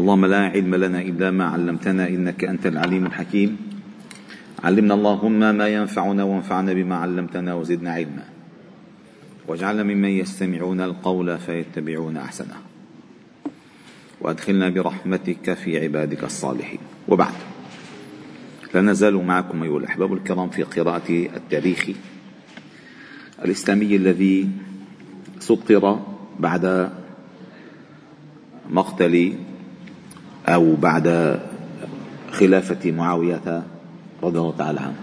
اللهم لا علم لنا إلا ما علمتنا إنك أنت العليم الحكيم. علمنا اللهم ما ينفعنا وانفعنا بما علمتنا وزدنا علما. واجعلنا ممن يستمعون القول فيتبعون أحسنه. وأدخلنا برحمتك في عبادك الصالحين. وبعد. لا نزال معكم أيها الأحباب الكرام في قراءة التاريخ الإسلامي الذي سطر بعد مقتل أو بعد خلافة معاوية رضي الله تعالى عنه.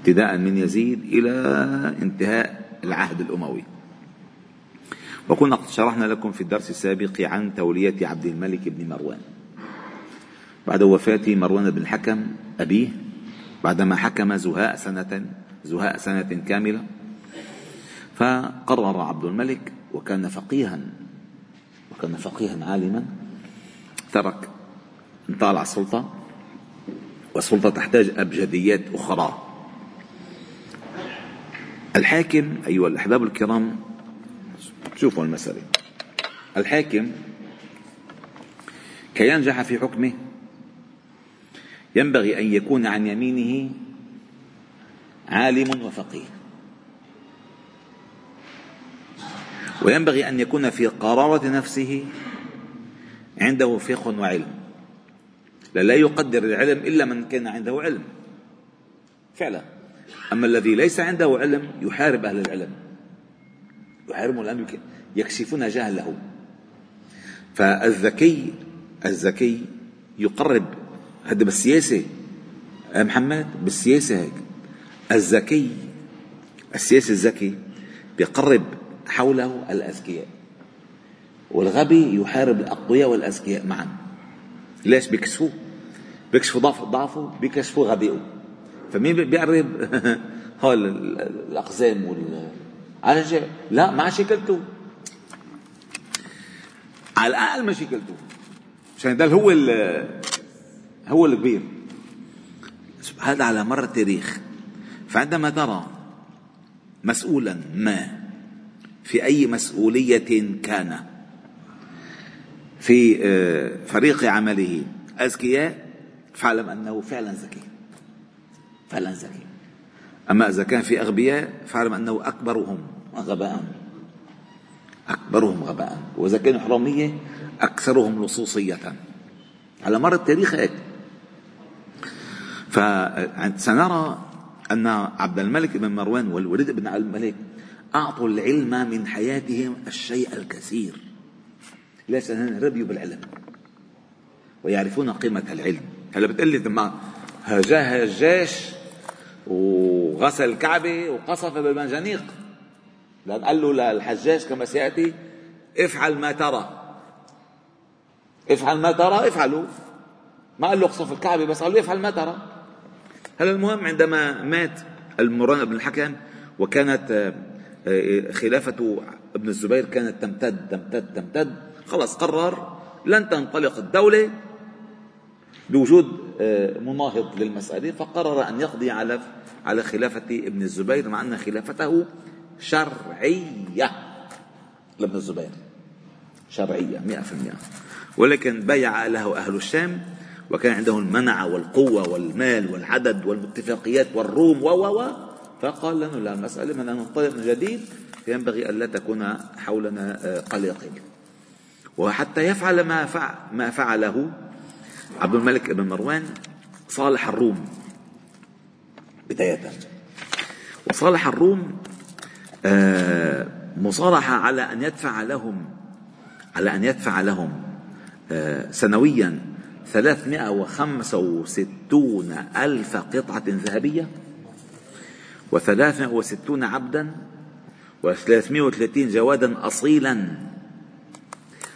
ابتداء من يزيد إلى انتهاء العهد الأموي. وكنا قد شرحنا لكم في الدرس السابق عن تولية عبد الملك بن مروان. بعد وفاة مروان بن الحكم أبيه بعدما حكم زهاء سنة زهاء سنة كاملة فقرر عبد الملك وكان فقيها وكان فقيها عالما ترك انطال على السلطة والسلطة تحتاج أبجديات أخرى. الحاكم أيها الأحباب الكرام شوفوا المسألة. الحاكم كي ينجح في حكمه ينبغي أن يكون عن يمينه عالم وفقيه. وينبغي أن يكون في قرارة نفسه عنده فقه وعلم. لا يقدر العلم إلا من كان عنده علم. فعلا. أما الذي ليس عنده علم يحارب أهل العلم. يحاربهم لأنه يكشفون جهله. فالذكي الذكي يقرب. هذا بالسياسة. محمد؟ بالسياسة هيك. الذكي السياسي الذكي بيقرب حوله الأذكياء. والغبي يحارب الأقوياء والأذكياء معا. ليش؟ بيكشفوه بيكشفوا ضعف ضعفه بيكشفوا غبيه فمين بيقرب هول الأقزام وال على لا مع شكلته. على الأقل مشكلته عشان ده هو هو الكبير هذا على مر التاريخ. فعندما ترى مسؤولا ما في أي مسؤولية كان في آه، فريق عمله. أذكياء فاعلم أنه فعلا ذكي. فعلا ذكي. أما إذا كان في أغبياء فاعلم أنه أكبرهم غباء. أكبرهم غباء. وإذا كانوا حرامية أكثرهم لصوصية. على مر التاريخ هيك. فسنرى أن عبد الملك بن مروان والوليد بن عبد الملك أعطوا العلم من حياتهم الشيء الكثير. ليش لأنهم ربيوا بالعلم. ويعرفون قيمة العلم. هلا بتقول لي ما هجاه الجيش وغسل الكعبة وقصف بالمنجنيق. لأن قال له للحجاج كما سيأتي افعل ما ترى. افعل ما ترى افعلوا. ما قال له اقصف الكعبة بس قال له افعل ما ترى. هلا المهم عندما مات المران بن الحكم وكانت آه، آه، خلافة ابن الزبير كانت تمتد تمتد تمتد. خلص قرر لن تنطلق الدولة بوجود آه، مناهض للمسألة فقرر أن يقضي على على خلافة ابن الزبير مع أن خلافته شرعية لابن الزبير. شرعية مئة في المئة. ولكن بيع له أهل الشام وكان عندهم المنع والقوة والمال والعدد والاتفاقيات والروم و و فقال لنا لا المسألة من ننطلق من جديد فينبغي ألا تكون حولنا آه، قلقل وحتى يفعل ما فعل ما فعله عبد الملك بن مروان صالح الروم. بداية. وصالح الروم آه، مصالحة على أن يدفع لهم على أن يدفع لهم آه، سنويا 365 ألف قطعة ذهبية و360 عبدا و330 جوادا أصيلا.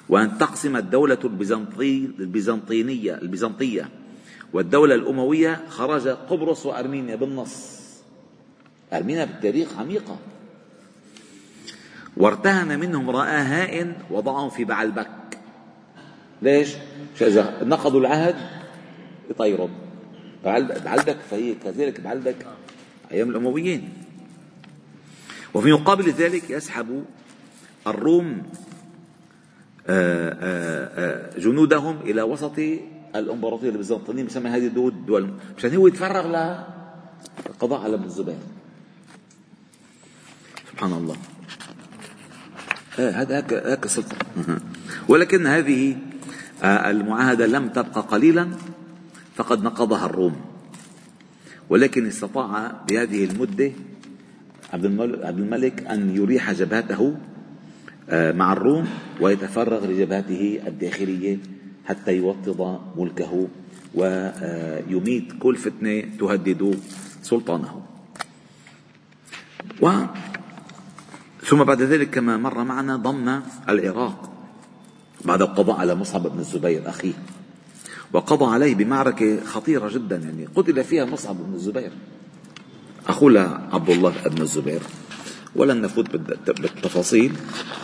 وأن تقسم الدولة البيزنطي البيزنطينية البيزنطية. والدولة الأموية خرج قبرص وأرمينيا بالنص. أرمينيا بالتاريخ عميقة. وارتهن منهم رآه هائن وضعهم في بعلبك ليش؟ إذا نقضوا العهد يطيرهم بعلبك فهي كذلك بعلبك أيام الأمويين. وفي مقابل ذلك يسحب الروم جنودهم إلى وسط الإمبراطورية البيزنطية بسمى هذه الدول دول. مشان هو يتفرغ للقضاء على ابن الزبير. سبحان الله. هذا هيك هيك سلطة. ولكن هذه المعاهدة لم تبقى قليلا فقد نقضها الروم. ولكن استطاع بهذه المدة عبد الملك أن يريح جبهته آه، مع الروم ويتفرغ لجبهته الداخلية حتى يوطد ملكه ويميت كل فتنة تهدد سلطانه. و ثم بعد ذلك كما مر معنا ضم العراق بعد القضاء على مصعب بن الزبير أخيه وقضى عليه بمعركة خطيرة جدا يعني قتل فيها مصعب بن الزبير. أخوه عبد الله بن الزبير. ولن نفوت بالتفاصيل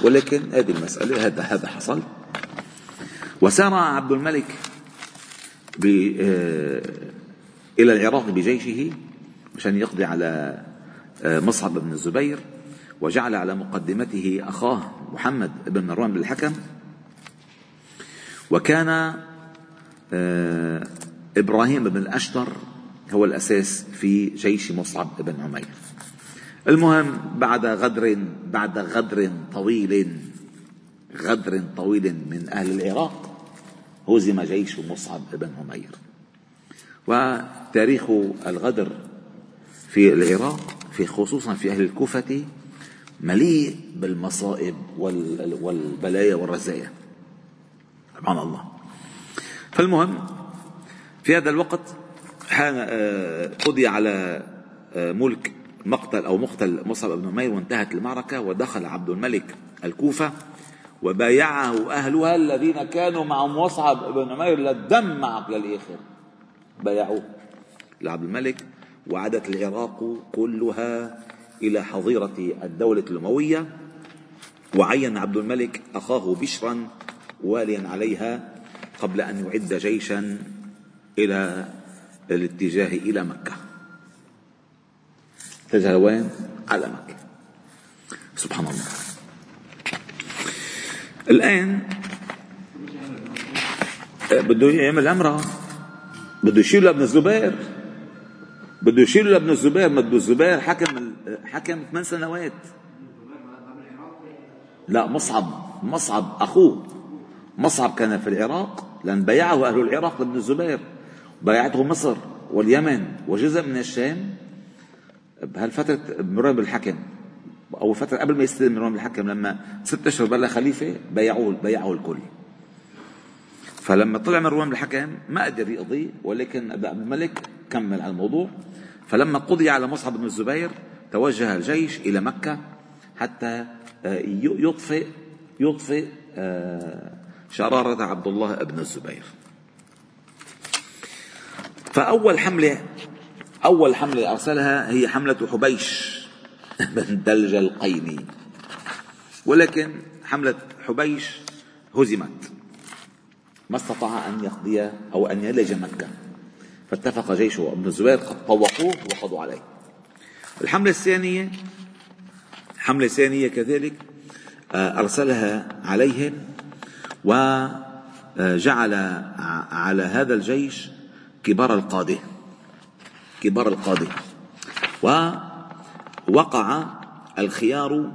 ولكن هذه المسألة هذا هذا حصل. وسار عبد الملك آه، إلى العراق بجيشه عشان يقضي على آه، مصعب بن الزبير وجعل على مقدمته أخاه محمد بن مروان بن الحكم. وكان آه، إبراهيم بن الأشتر هو الأساس في جيش مصعب بن عمير. المهم بعد غدر بعد غدر طويل غدر طويل من أهل العراق هزم جيش مصعب بن عمير. وتاريخ الغدر في العراق في خصوصا في أهل الكوفة مليء بالمصائب والبلايا والرزايا. سبحان الله. فالمهم في هذا الوقت قضي على آه، ملك مقتل أو مقتل مصعب بن عمير وانتهت المعركة ودخل عبد الملك الكوفة وبايعه أهلها الذين كانوا مع مصعب بن عمير للدم معك للآخر بايعوه. لعبد الملك وعادت العراق كلها إلى حظيرة الدولة الأموية وعين عبد الملك أخاه بشرا واليا عليها قبل أن يعد جيشا إلى الاتجاه إلى مكة. اتجه وين؟ على مكة. سبحان الله. الآن بده يعمل عمرة بده يشيل لابن الزبير. بده يشيل لابن الزبير. ما بده الزبير حكم حكم ثمان سنوات. لا مصعب مصعب أخوه. مصعب كان في العراق لأن بيعه أهل العراق لابن الزبير. بايعته مصر واليمن وجزء من الشام. بهالفترة مروان بالحكم أو فترة قبل ما يستلم مروان بالحكم لما ست أشهر بلا خليفة بيعوه بيعه الكل. فلما طلع مروان بالحكم ما قدر يقضي ولكن عبد الملك كمل على الموضوع. فلما قضي على مصعب بن الزبير توجه الجيش إلى مكة حتى آه، يطفئ يطفئ آه، شرارة عبد الله بن الزبير. فأول حملة أول حملة أرسلها هي حملة حبيش بن دلج القيني ولكن حملة حبيش هزمت. ما استطاع أن يقضي أو أن يلج مكة. فاتفق جيش ابن الزبير قد طوقوه وقضوا عليه. الحملة الثانية حملة ثانية كذلك آه، أرسلها عليهم وجعل على هذا الجيش كبار القادة. كبار القادة ووقع الخيار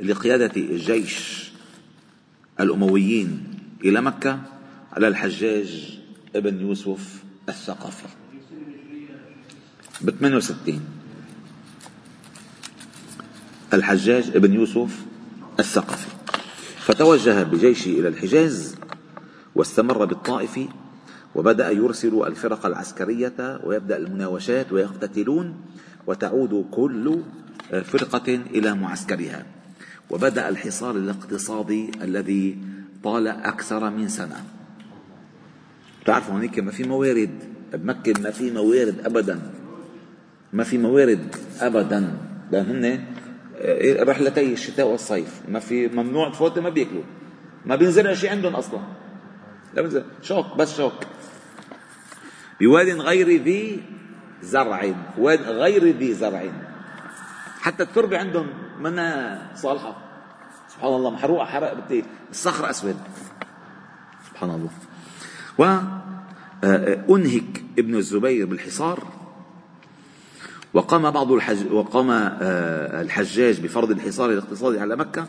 لقيادة الجيش الأمويين إلى مكة على الحجاج ابن يوسف الثقفي ب 68 الحجاج ابن يوسف الثقفي فتوجه بجيشه إلى الحجاز واستمر بالطائف وبدأ يرسل الفرق العسكرية ويبدأ المناوشات ويقتتلون وتعود كل فرقة إلى معسكرها. وبدأ الحصار الاقتصادي الذي طال أكثر من سنة. تعرفوا هناك ما في موارد. بمكة ما في موارد أبدا. ما في موارد أبدا. لأن هن رحلتي الشتاء والصيف. ما في ممنوع تفوت ما بياكلوا. ما بينزل شيء عندهم أصلا. لا بينزل شوك بس شوك. بواد غير ذي زرع واد غير ذي زرع. حتى التربة عندهم منها صالحة. سبحان الله محروقة حرق بدي الصخر أسود. سبحان الله. وأنهك ابن الزبير بالحصار. وقام بعض الحج وقام آه، الحجاج بفرض الحصار الاقتصادي على مكة.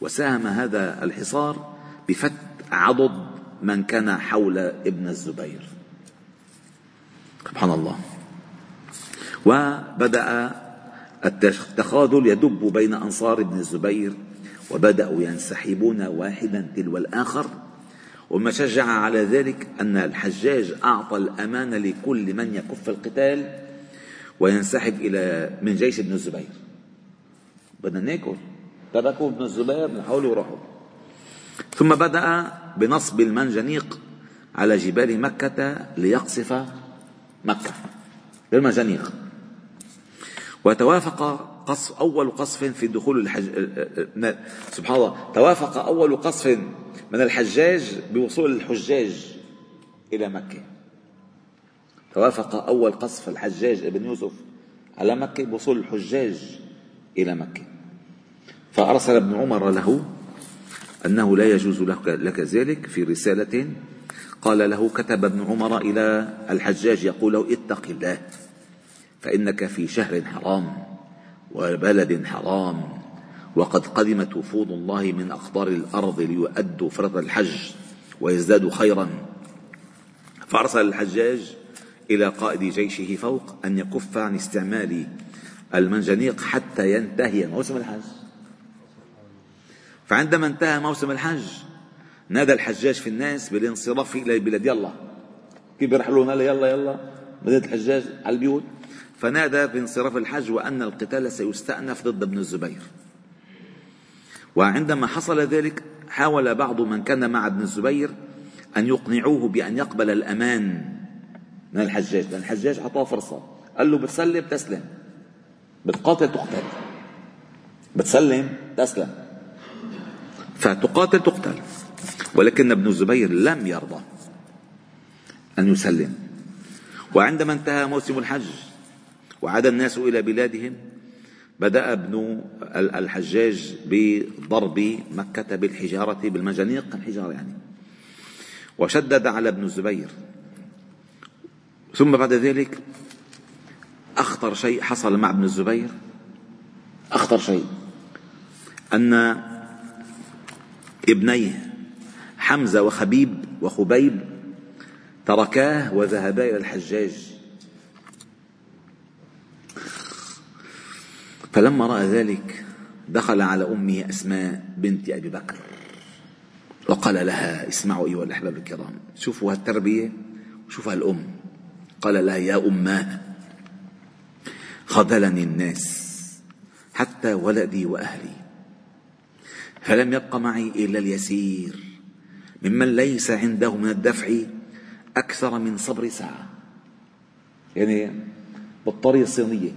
وساهم هذا الحصار بفت عضد من كان حول ابن الزبير. سبحان الله. وبدأ التخاذل يدب بين أنصار ابن الزبير وبدأوا ينسحبون واحدا تلو الآخر وما شجع على ذلك أن الحجاج أعطى الأمان لكل من يكف القتال وينسحب إلى من جيش ابن الزبير. بدنا ناكل. تركوا ابن الزبير من حوله وراحوا ثم بدأ بنصب المنجنيق على جبال مكة ليقصف مكة بالمنجنيق وتوافق قصف أول قصف في دخول الحج سبحان الله توافق أول قصف من الحجاج بوصول الحجاج إلى مكة. توافق أول قصف الحجاج ابن يوسف على مكة بوصول الحجاج إلى مكة. فأرسل ابن عمر له أنه لا يجوز لك ذلك في رسالة قال له كتب ابن عمر إلى الحجاج يقول له اتق الله فإنك في شهر حرام وبلد حرام وقد قدمت وفود الله من أقطار الأرض ليؤدوا فرض الحج ويزدادوا خيرا. فأرسل الحجاج إلى قائد جيشه فوق أن يكف عن استعمال المنجنيق حتى ينتهي موسم الحج. فعندما انتهى موسم الحج نادى الحجاج في الناس بالانصراف إلى البلاد يلا. كيف بيرحلون يلا يلا يلا. مدينة الحجاج على البيوت. فنادى بانصراف الحج وأن القتال سيستأنف ضد ابن الزبير. وعندما حصل ذلك حاول بعض من كان مع ابن الزبير أن يقنعوه بأن يقبل الأمان من الحجاج. لأن الحجاج أعطاه فرصة. قال له بتسلم تسلم. بتقاتل تقتل. بتسلم تسلم. فتقاتل تقتل. ولكن ابن الزبير لم يرضى أن يسلم. وعندما انتهى موسم الحج وعاد الناس إلى بلادهم بدأ ابن الحجاج بضرب مكة بالحجارة بالمجانيق الحجارة يعني. وشدد على ابن الزبير. ثم بعد ذلك أخطر شيء حصل مع ابن الزبير. أخطر شيء أن ابنيه حمزة وخبيب وخبيب تركاه وذهبا إلى الحجاج. فلما رأى ذلك دخل على أمه أسماء بنت أبي بكر وقال لها اسمعوا أيها الأحباب الكرام شوفوا هالتربية وشوفوا هالأم. قال لها يا أماه خذلني الناس حتى ولدي وأهلي فلم يبق معي إلا اليسير. ممن ليس عنده من الدفع أكثر من صبر ساعة. يعني بالطريقة الصينية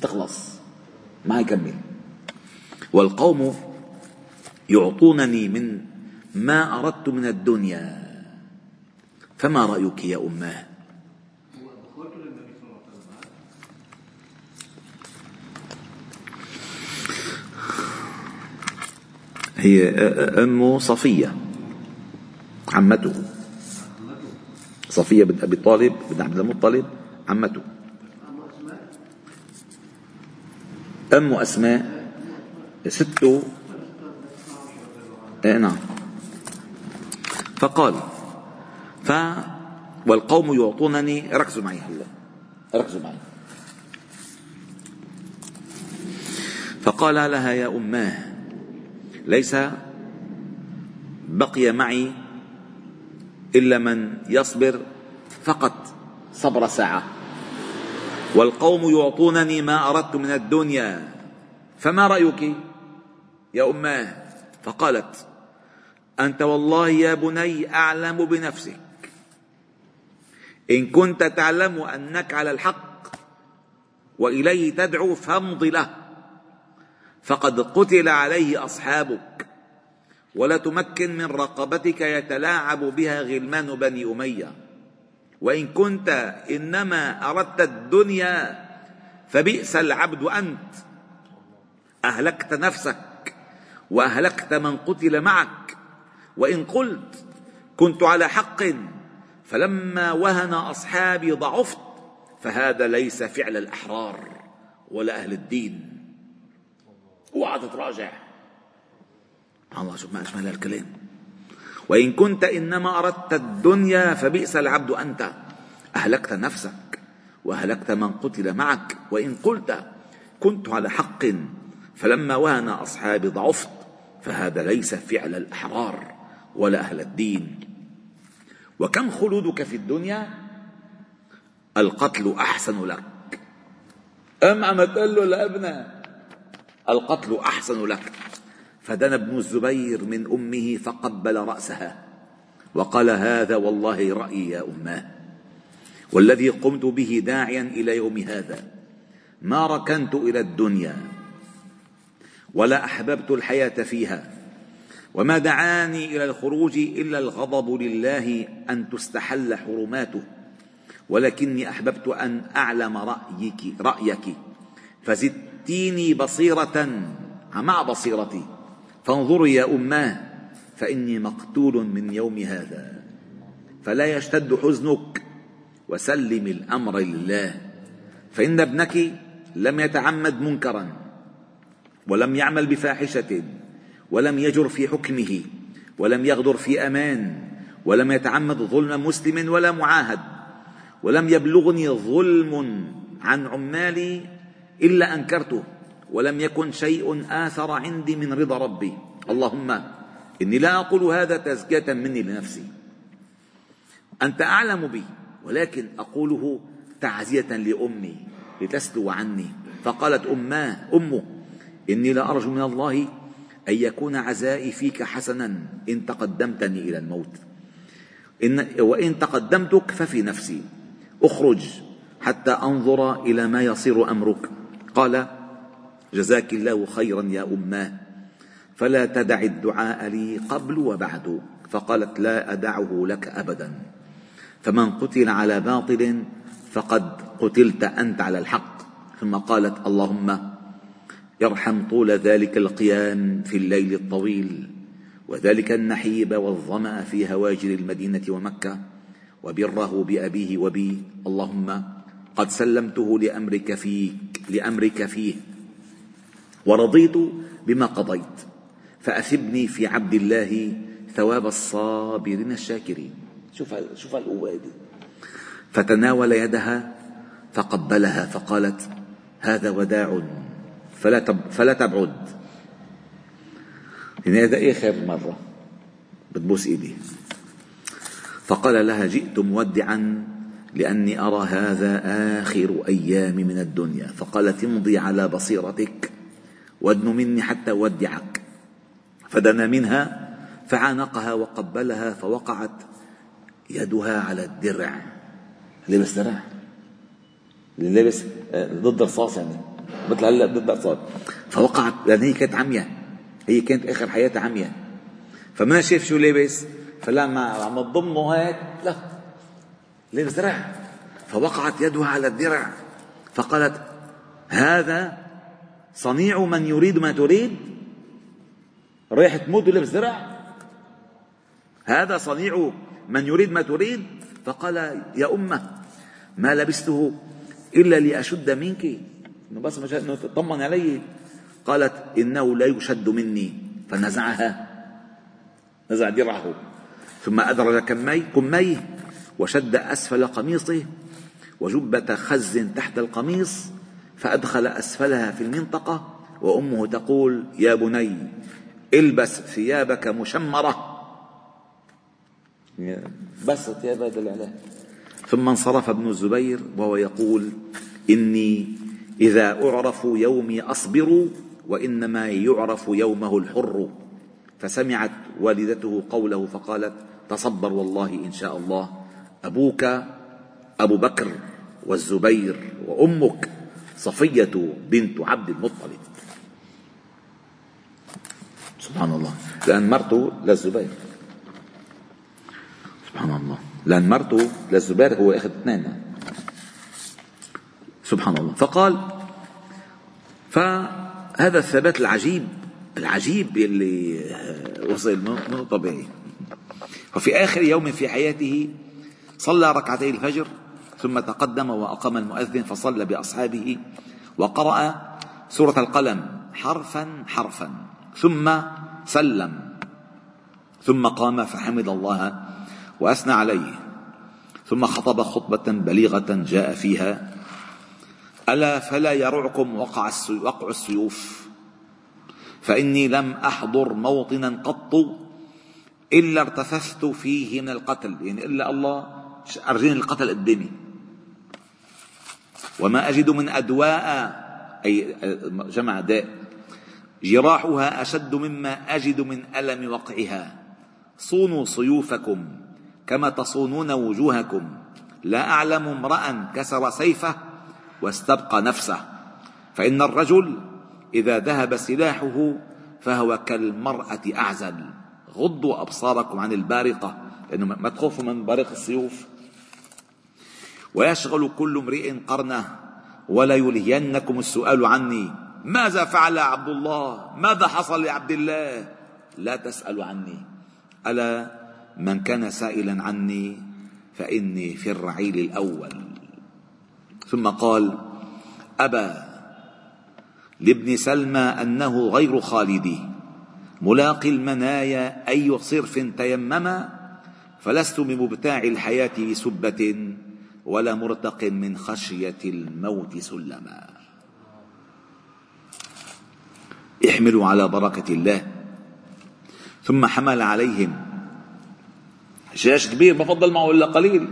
تخلص ما يكمل. والقوم يعطونني من ما أردت من الدنيا. فما رأيك يا أماه هي أمه صفية. عمته. صفية بنت أبي طالب بن عبد المطلب عمته. أم أسماء؟ ست. إيه نعم. فقال ف والقوم يعطونني ركزوا معي هلا. ركزوا معي. فقال لها يا أماه ليس بقي معي إلا من يصبر فقط صبر ساعة. والقوم يعطونني ما أردت من الدنيا فما رأيك يا اماه فقالت أنت والله يا بني أعلم بنفسك. إن كنت تعلم أنك على الحق وإليه تدعو فامض له. فقد قتل عليه أصحابك. ولا تمكن من رقبتك يتلاعب بها غلمان بني أمية. وإن كنت إنما أردت الدنيا فبئس العبد أنت. أهلكت نفسك وأهلكت من قتل معك. وإن قلت كنت على حق فلما وهن أصحابي ضعفت فهذا ليس فعل الأحرار ولا أهل الدين. اوعى تتراجع الله شوف ما أجمل الكلام. وإن كنت إنما أردت الدنيا فبئس العبد أنت. أهلكت نفسك وأهلكت من قتل معك. وإن قلت كنت على حق فلما وهن أصحابي ضعفت فهذا ليس فعل الأحرار ولا أهل الدين. وكم خلودك في الدنيا؟ القتل أحسن لك. أم عم تقول له لابنة؟ القتل أحسن لك. فدنا ابن الزبير من أمه فقبل رأسها وقال هذا والله رأيي يا أماه والذي قمت به داعيا إلى يوم هذا ما ركنت إلى الدنيا ولا أحببت الحياة فيها وما دعاني إلى الخروج إلا الغضب لله أن تستحل حرماته ولكني أحببت أن أعلم رأيك رأيك فزدتيني بصيرة مع بصيرتي. فانظري يا أماه فإني مقتول من يوم هذا. فلا يشتد حزنك وسلم الأمر لله. فإن ابنك لم يتعمد منكرا ولم يعمل بفاحشة ولم يجر في حكمه ولم يغدر في أمان ولم يتعمد ظلم مسلم ولا معاهد ولم يبلغني ظلم عن عمالي إلا أنكرته. ولم يكن شيء آثر عندي من رضا ربي. اللهم إني لا أقول هذا تزكية مني لنفسي. أنت أعلم بي ولكن أقوله تعزية لأمي لتسلو عني. فقالت أماه أمه إني لأرجو من الله أن يكون عزائي فيك حسنا إن تقدمتني إلى الموت. إن وإن تقدمتك ففي نفسي. أخرج حتى أنظر إلى ما يصير أمرك. قال جزاك الله خيرا يا أماه فلا تدع الدعاء لي قبل وبعد. فقالت لا أدعه لك أبدا. فمن قتل على باطل فقد قتلت أنت على الحق. ثم قالت اللهم ارحم طول ذلك القيام في الليل الطويل وذلك النحيب والظمأ في هواجر المدينة ومكة وبره بأبيه وبي. اللهم قد سلمته لأمرك فيك لأمرك فيه. ورضيت بما قضيت فأثبني في عبد الله ثواب الصابرين الشاكرين. شوف شوف القوة دي. فتناول يدها فقبلها فقالت هذا وداع فلا تب فلا تبعد. يعني هذا آخر مرة. بتبوس إيدي. فقال لها جئت مودعا لأني أرى هذا آخر أيام من الدنيا. فقالت امضي على بصيرتك وادن مني حتى أودعك. فدنا منها فعانقها وقبلها فوقعت يدها على الدرع. لبس درع. اللي لبس آه، ضد الرصاص يعني. مثل هلا ضد الرصاص فوقعت لأن هي كانت عمية هي كانت آخر حياتها عمية فما شاف شو لابس فلما عم تضمه هيك لا. لابس درع. فوقعت يدها على الدرع. فقالت هذا صنيع من يريد ما تريد. رايح تموت ولابس درع هذا صنيع من يريد ما تريد. فقال يا أمة ما لبسته إلا لأشد منك. بس مش تطمن علي. قالت إنه لا يشد مني. فنزعها. نزع درعه. ثم أدرج كمي كميه وشد أسفل قميصه وجبة خز تحت القميص. فأدخل أسفلها في المنطقة وأمه تقول يا بني البس ثيابك مشمرة. بس ثياب هذا ثم انصرف ابن الزبير وهو يقول إني إذا أعرف يومي أصبر وإنما يعرف يومه الحر. فسمعت والدته قوله فقالت تصبر والله إن شاء الله أبوك أبو بكر والزبير وأمك صفية بنت عبد المطلب. سبحان الله. لأن مرته للزبير سبحان الله. لأن مرته للزبير هو أخذ اثنين. سبحان الله. فقال فهذا الثبات العجيب العجيب اللي وصل منه طبيعي. وفي آخر يوم في حياته صلى ركعتي الفجر. ثم تقدم وأقام المؤذن فصلى بأصحابه وقرأ سورة القلم حرفا حرفا ثم سلم ثم قام فحمد الله وأثنى عليه ثم خطب خطبة بليغة جاء فيها ألا فلا يرعكم وقع وقع السيوف فإني لم أحضر موطنا قط إلا ارتفثت فيه من القتل يعني إلا الله أرجين القتل قدامي وما أجد من أدواء أي جمع داء جراحها أشد مما أجد من ألم وقعها. صونوا سيوفكم كما تصونون وجوهكم. لا أعلم امرأ كسر سيفه واستبقى نفسه. فإن الرجل إذا ذهب سلاحه فهو كالمرأة أعزل. غضوا أبصاركم عن البارقة لأنه ما تخافوا من بارق السيوف؟ ويشغل كل امرئ قرنه ولا يلهينكم السؤال عني. ماذا فعل عبد الله؟ ماذا حصل لعبد الله؟ لا تسألوا عني. ألا من كان سائلا عني فإني في الرعيل الأول. ثم قال أبى لابن سلمى أنه غير خالدي. ملاقي المنايا أي صرف تيمما فلست بمبتاع الحياة بسبة ولا مرتق من خشية الموت سلما. احملوا على بركة الله. ثم حمل عليهم. جيش كبير ما فضل معه إلا قليل.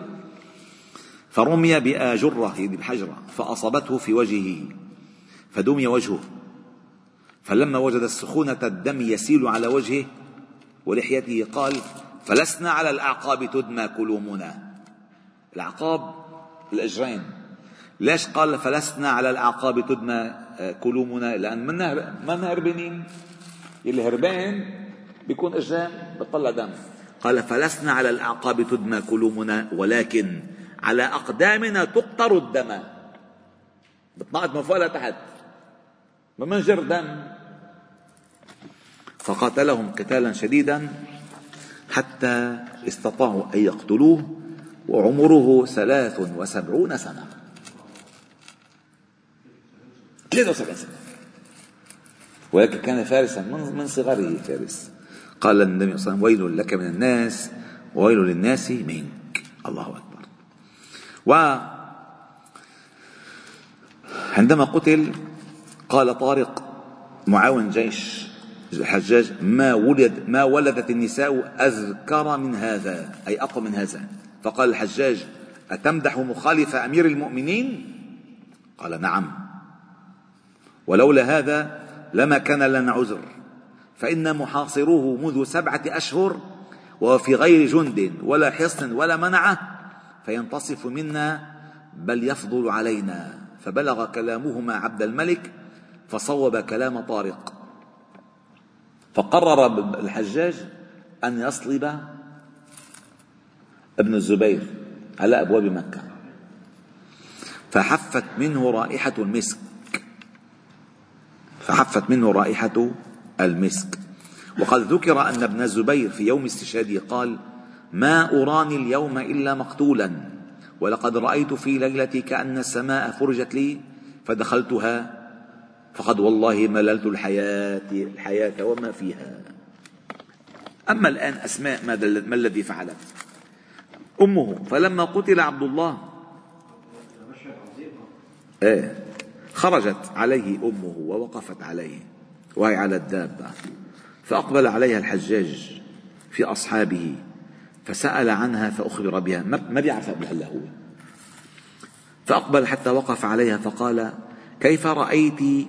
فرمي بآجرة يعني بحجرة فأصابته في وجهه فدمي وجهه. فلما وجد السخونة الدم يسيل على وجهه ولحيته قال فلسنا على الأعقاب تدمى كلومنا الأعقاب الأجرين. ليش قال فلسنا على الأعقاب تدمى كلومنا لأن منا منا هربانين؟ اللي هربان بيكون أجرام بتطلع دم. قال فلسنا على الأعقاب تدمى كلومنا ولكن على أقدامنا تقطر الدم. بتنقط من فوق لتحت ما منجر دم. فقاتلهم قتالا شديدا حتى استطاعوا أن يقتلوه. وعمره ثلاث وسبعون سنة. 73 سنة. ولكن كان فارسا من صغره فارس. قال النبي صلى الله عليه وسلم ويل لك من الناس وويل للناس منك. الله أكبر. و عندما قتل قال طارق معاون جيش الحجاج ما ولد ما ولدت النساء أذكر من هذا أي أقوى من هذا. فقال الحجاج أتمدح مخالف أمير المؤمنين؟ قال نعم. ولولا هذا لما كان لنا عذر فإن محاصروه منذ سبعة أشهر وهو في غير جند ولا حصن ولا منعة فينتصف منا بل يفضل علينا. فبلغ كلامهما عبد الملك فصوب كلام طارق. فقرر الحجاج أن يصلب ابن الزبير على أبواب مكة. فحفت منه رائحة المسك. فحفت منه رائحة المسك. وقد ذكر أن ابن الزبير في يوم استشهاده قال ما أراني اليوم إلا مقتولا ولقد رأيت في ليلتي كأن السماء فرجت لي فدخلتها فقد والله مللت الحياة الحياة وما فيها. أما الآن أسماء ما الذي فعلت؟ أمه. فلما قتل عبد الله إيه خرجت عليه أمه ووقفت عليه وهي على الدابة فأقبل عليها الحجاج في أصحابه فسأل عنها فأخبر بها. ما بيعرف قبل هلا هو؟ فأقبل حتى وقف عليها فقال كيف رأيت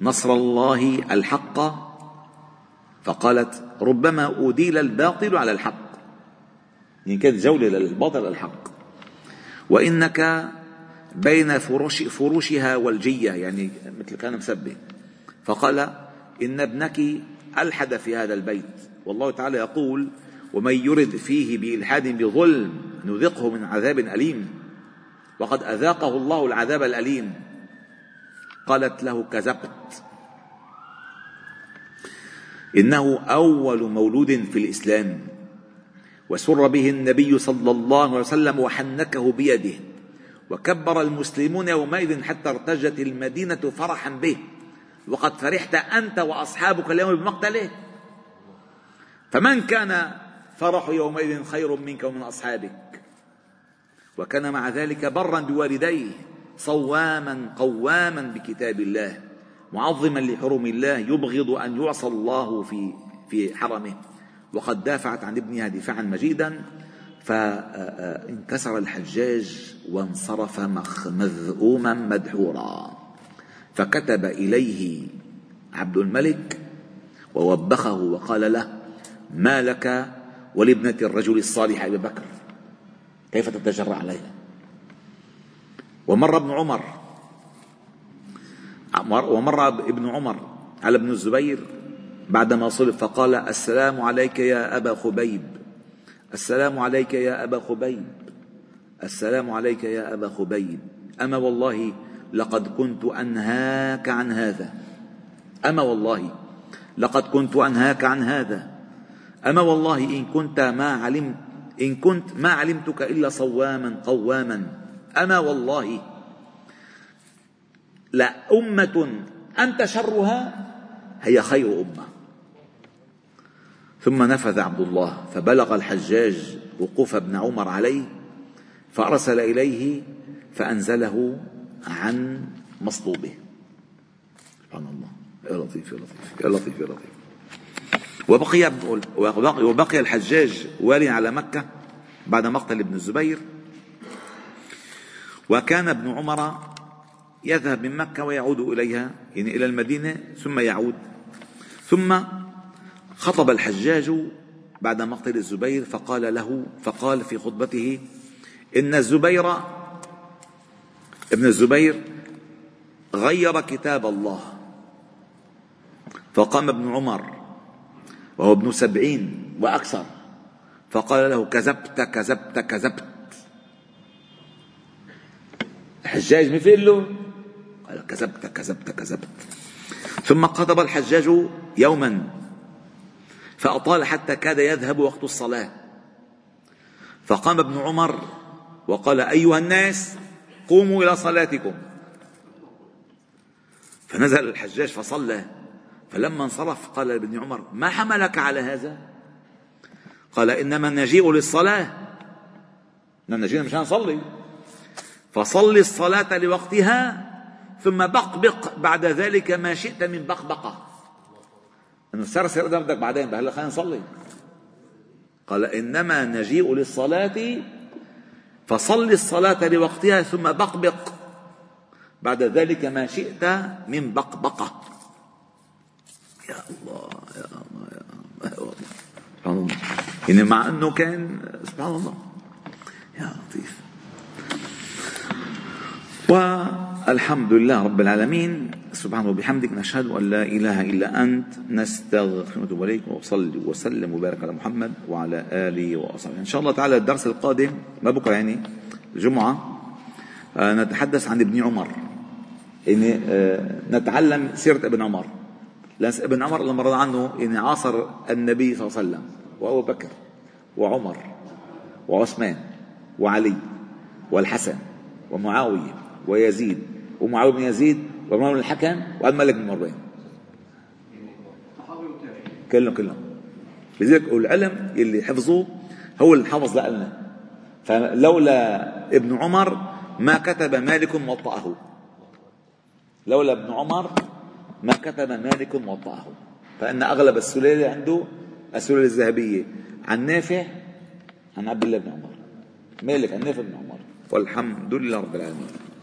نصر الله الحق؟ فقالت ربما أديل الباطل على الحق. يعني كانت جولة للباطل الحق. وإنك بين فروش فروشها والجية يعني مثل كان مسبه فقال إن ابنك ألحد في هذا البيت. والله تعالى يقول ومن يرد فيه بإلحاد بظلم نذقه من عذاب أليم. وقد أذاقه الله العذاب الأليم. قالت له كذبت. إنه أول مولود في الإسلام. وسر به النبي صلى الله عليه وسلم وحنكه بيده. وكبر المسلمون يومئذ حتى ارتجت المدينة فرحا به. وقد فرحت أنت وأصحابك اليوم بمقتله. فمن كان فرح يومئذ خير منك ومن أصحابك؟ وكان مع ذلك برا بوالديه صواما قواما بكتاب الله معظما لحرم الله يبغض أن يعصى الله في في حرمه. وقد دافعت عن ابنها دفاعا مجيدا فانكسر الحجاج وانصرف مذءوما مدحورا. فكتب إليه عبد الملك ووبخه وقال له ما لك ولابنة الرجل الصالح أبي بكر؟ كيف تتجرأ عليها؟ ومر ابن عمر ومر ابن عمر على ابن الزبير بعدما صلب فقال السلام عليك يا أبا خبيب. السلام عليك يا أبا خبيب. السلام عليك يا أبا خبيب. أما والله لقد كنت أنهاك عن هذا. أما والله لقد كنت أنهاك عن هذا. أما والله إن كنت ما علمت إن كنت ما علمتك إلا صواما قواما. أما والله لأمة أنت شرها هي خير أمة. ثم نفذ عبد الله فبلغ الحجاج وقوف ابن عمر عليه فأرسل إليه فأنزله عن مصلوبه. سبحان الله. يا لطيف يا لطيف يا لطيف يا لطيف. وبقي وبقي الحجاج والي على مكة بعد مقتل ابن الزبير. وكان ابن عمر يذهب من مكة ويعود إليها يعني إلى المدينة ثم يعود. ثم خطب الحجاج بعد مقتل الزبير فقال له فقال في خطبته إن الزبير ابن الزبير غير كتاب الله. فقام ابن عمر وهو ابن سبعين وأكثر فقال له كذبت كذبت كذبت. الحجاج مثل له قال كذبت كذبت كذبت. ثم خطب الحجاج يوما. فأطال حتى كاد يذهب وقت الصلاة. فقام ابن عمر وقال أيها الناس قوموا إلى صلاتكم. فنزل الحجاج فصلى. فلما انصرف قال لابن عمر ما حملك على هذا؟ قال إنما نجيء للصلاة. نجينا مشان نصلي. فصل الصلاة لوقتها ثم بقبق بعد ذلك ما شئت من بقبقة. انه سرسر بدك بعدين هلا خلينا نصلي. قال إنما نجيء للصلاة فصل الصلاة لوقتها ثم بقبق. بعد ذلك ما شئت من بقبقة. يا الله يا الله يا الله, يا الله. سبحان الله. يعني مع إنه كان سبحان الله. يا لطيف. والحمد لله رب العالمين سبحانه وبحمدك نشهد أن لا إله إلا أنت نستغفرك ونتوب إليك وصلي وسلم وبارك على محمد وعلى آله وأصحابه إن شاء الله تعالى الدرس القادم ما بكرة يعني الجمعة نتحدث عن ابن عمر يعني نتعلم سيرة ابن عمر لأن ابن عمر لما رضى عنه يعني عاصر النبي صلى الله عليه وسلم وأبو بكر وعمر وعثمان وعلي والحسن ومعاوية ويزيد ومعاوية بن يزيد ومروان بن الحكم والملك بن مروان كلهم كلهم. لذلك العلم اللي حفظوه هو اللي حفظ لنا فلولا ابن عمر ما كتب مالك موطأه. لولا ابن عمر ما كتب مالك موطأه. فإن أغلب السلالة عنده السلالة الذهبية. عن نافع عن عبد الله بن عمر. مالك عن نافع بن عمر. والحمد لله رب العالمين.